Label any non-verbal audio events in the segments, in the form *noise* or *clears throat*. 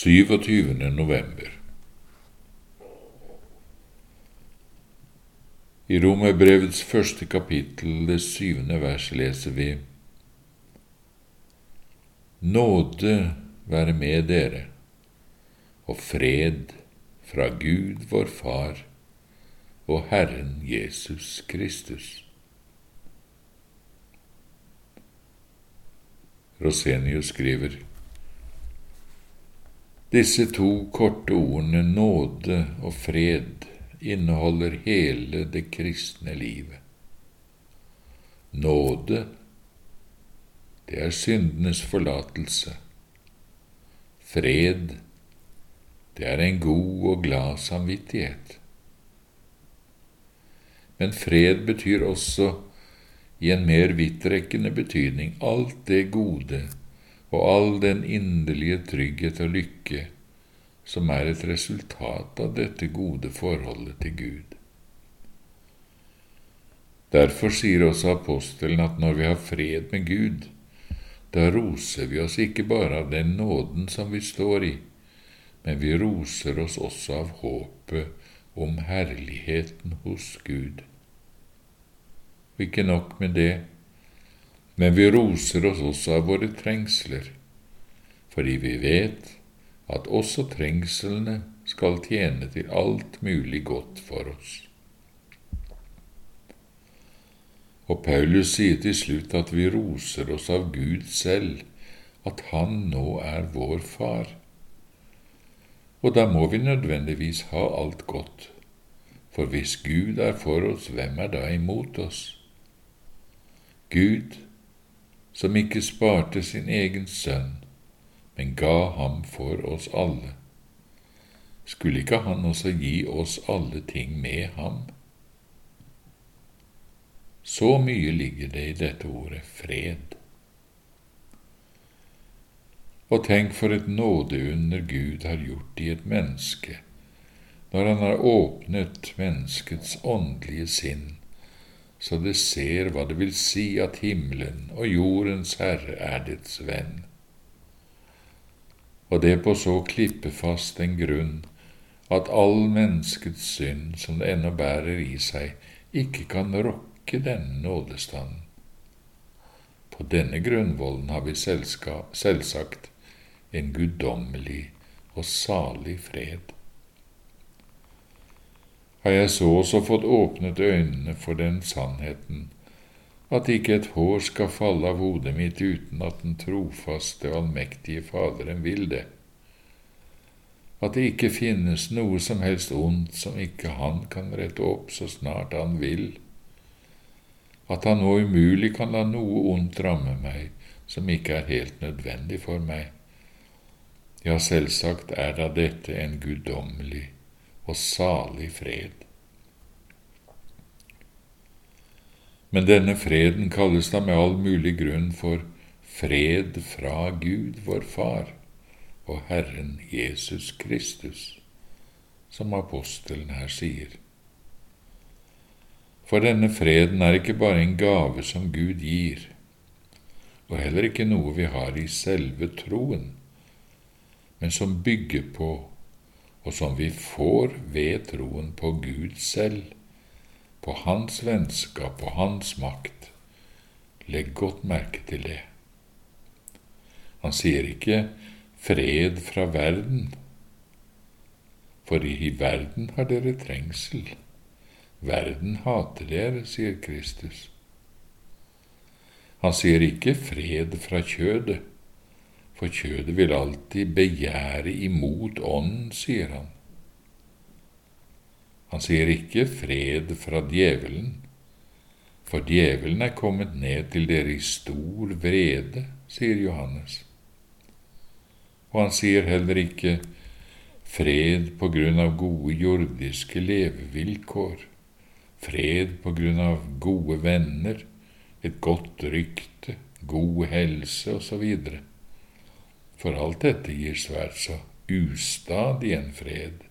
27. november. I Romerbrevets første kapittel, det syvende vers, leser vi Nåde være med dere, og fred fra Gud vår Far og Herren Jesus Kristus. Rosenius skriver Disse to korte ordene nåde og fred inneholder hele det kristne livet. Nåde, det er syndenes forlatelse. Fred, det er en god og glad samvittighet. Men fred betyr også, i en mer vidtrekkende betydning, alt det gode og all den inderlige trygghet og lykke som er et resultat av dette gode forholdet til Gud. Derfor sier også apostelen at når vi har fred med Gud, da roser vi oss ikke bare av den nåden som vi står i, men vi roser oss også av håpet om herligheten hos Gud. Og ikke nok med det, men vi roser oss også av våre trengsler, fordi vi vet at også trengslene skal tjene til alt mulig godt for oss. Og Paulus sier til slutt at vi roser oss av Gud selv, at Han nå er vår Far. Og da må vi nødvendigvis ha alt godt, for hvis Gud er for oss, hvem er da imot oss? Gud, som ikke sparte sin egen sønn, men ga ham for oss alle. Skulle ikke han også gi oss alle ting med ham? Så mye ligger det i dette ordet fred. Og tenk for et nådeunder Gud har gjort i et menneske når han har åpnet menneskets åndelige sinn så det ser hva det vil si at himmelen og jordens Herre er dets venn. Og det på så klippefast en grunn at all menneskets synd som det ennå bærer i seg, ikke kan rokke denne nådestanden. På denne grunnvollen har vi selvsagt en guddommelig og salig fred har jeg så også fått åpnet øynene for den sannheten at ikke et hår skal falle av hodet mitt uten at den trofaste og allmektige Faderen vil det, at det ikke finnes noe som helst ondt som ikke Han kan rette opp så snart Han vil, at Han nå umulig kan la noe ondt ramme meg som ikke er helt nødvendig for meg. Ja, selvsagt er da dette en guddommelig og salig fred. Men denne freden kalles da med all mulig grunn for fred fra Gud, vår Far, og Herren Jesus Kristus, som apostelen her sier. For denne freden er ikke bare en gave som Gud gir, og heller ikke noe vi har i selve troen, men som bygger på og som vi får ved troen på Gud selv, på Hans vennskap og Hans makt. Legg godt merke til det. Han sier ikke fred fra verden, for i verden har dere trengsel. Verden hater dere, sier Kristus. Han sier ikke fred fra kjødet, for kjødet vil alltid begjære imot ånden, sier han. Han sier ikke fred fra djevelen, for djevelen er kommet ned til dere i stor vrede, sier Johannes. Og han sier heller ikke fred på grunn av gode jordiske levevilkår, fred på grunn av gode venner, et godt rykte, god helse osv for alt dette gir svært så ustadig en fred.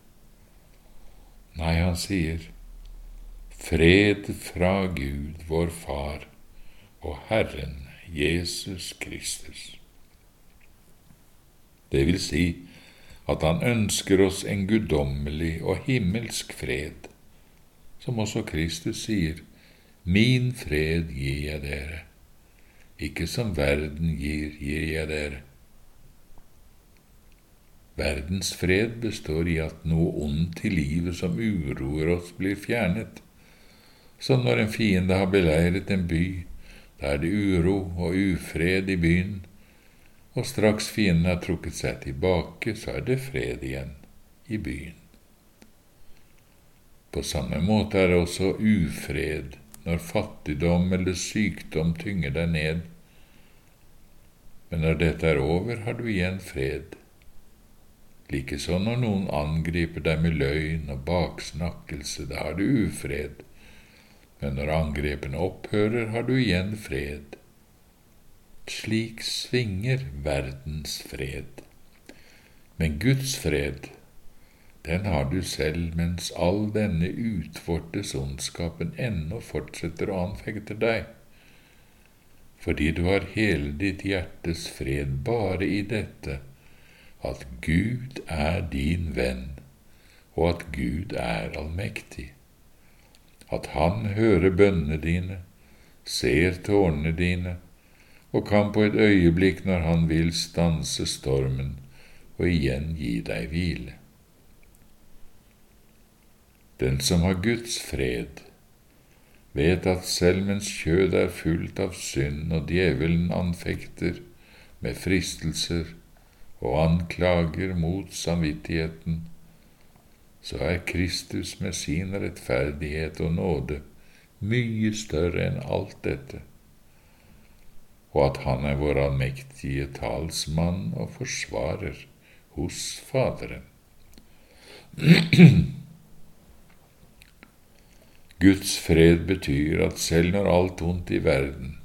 Nei, han sier, Fred fra Gud, vår Far, og Herren Jesus Kristus. Det vil si at han ønsker oss en guddommelig og himmelsk fred, som også Kristus sier, Min fred gir jeg dere, ikke som verden gir, gir jeg dere. Verdens fred består i at noe ondt i livet som uroer oss, blir fjernet. Som når en fiende har beleiret en by, da er det uro og ufred i byen, og straks fienden har trukket seg tilbake, så er det fred igjen i byen. På samme måte er det også ufred når fattigdom eller sykdom tynger deg ned. Men når dette er over, har du igjen fred Likeså når noen angriper deg med løgn og baksnakkelse, da har du ufred, men når angrepene opphører, har du igjen fred. Slik svinger verdens fred. Men Guds fred, den har du selv mens all denne utvortes ondskapen ennå fortsetter å anfekte deg, fordi du har hele ditt hjertes fred bare i dette at Gud er din venn, og at Gud er allmektig, at Han hører bønnene dine, ser tårnene dine, og kan på et øyeblikk, når Han vil, stanse stormen og igjen gi deg hvile. Den som har Guds fred, vet at selv mens kjødet er fullt av synd og djevelen anfekter med fristelser og anklager mot samvittigheten, så er Kristus med sin rettferdighet og nåde mye større enn alt dette, og at Han er vår allmektige talsmann og forsvarer hos Faderen. *clears throat* Guds fred betyr at selv når alt ondt i verden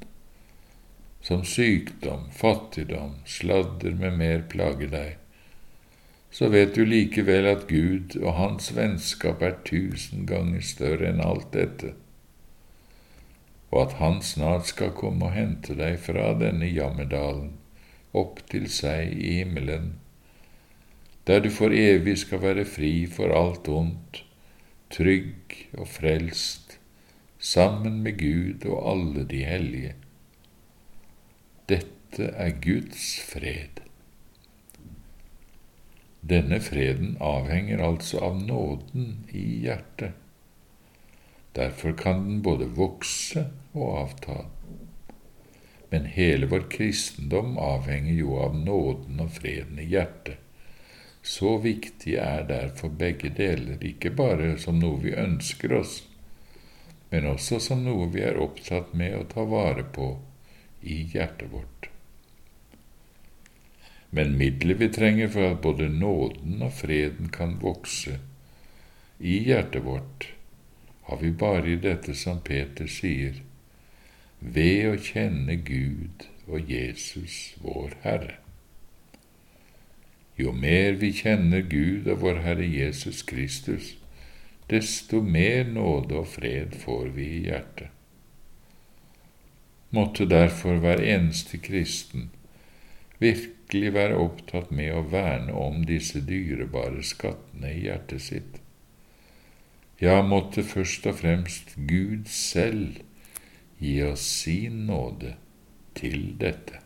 som sykdom, fattigdom, sladder med mer plager deg, så vet du likevel at Gud og Hans vennskap er tusen ganger større enn alt dette, og at Han snart skal komme og hente deg fra denne jammerdalen opp til seg i himmelen, der du for evig skal være fri for alt ondt, trygg og frelst, sammen med Gud og alle de hellige. Dette er Guds fred. Denne freden avhenger altså av nåden i hjertet. Derfor kan den både vokse og avta. Men hele vår kristendom avhenger jo av nåden og freden i hjertet. Så viktig er derfor begge deler, ikke bare som noe vi ønsker oss, men også som noe vi er opptatt med å ta vare på i hjertet vårt. Men middelet vi trenger for at både nåden og freden kan vokse i hjertet vårt, har vi bare i dette som Peter sier, ved å kjenne Gud og Jesus, vår Herre. Jo mer vi kjenner Gud og vår Herre Jesus Kristus, desto mer nåde og fred får vi i hjertet måtte derfor hver eneste kristen virkelig være opptatt med å verne om disse dyrebare skattene i hjertet sitt. Ja, måtte først og fremst Gud selv gi oss sin nåde til dette.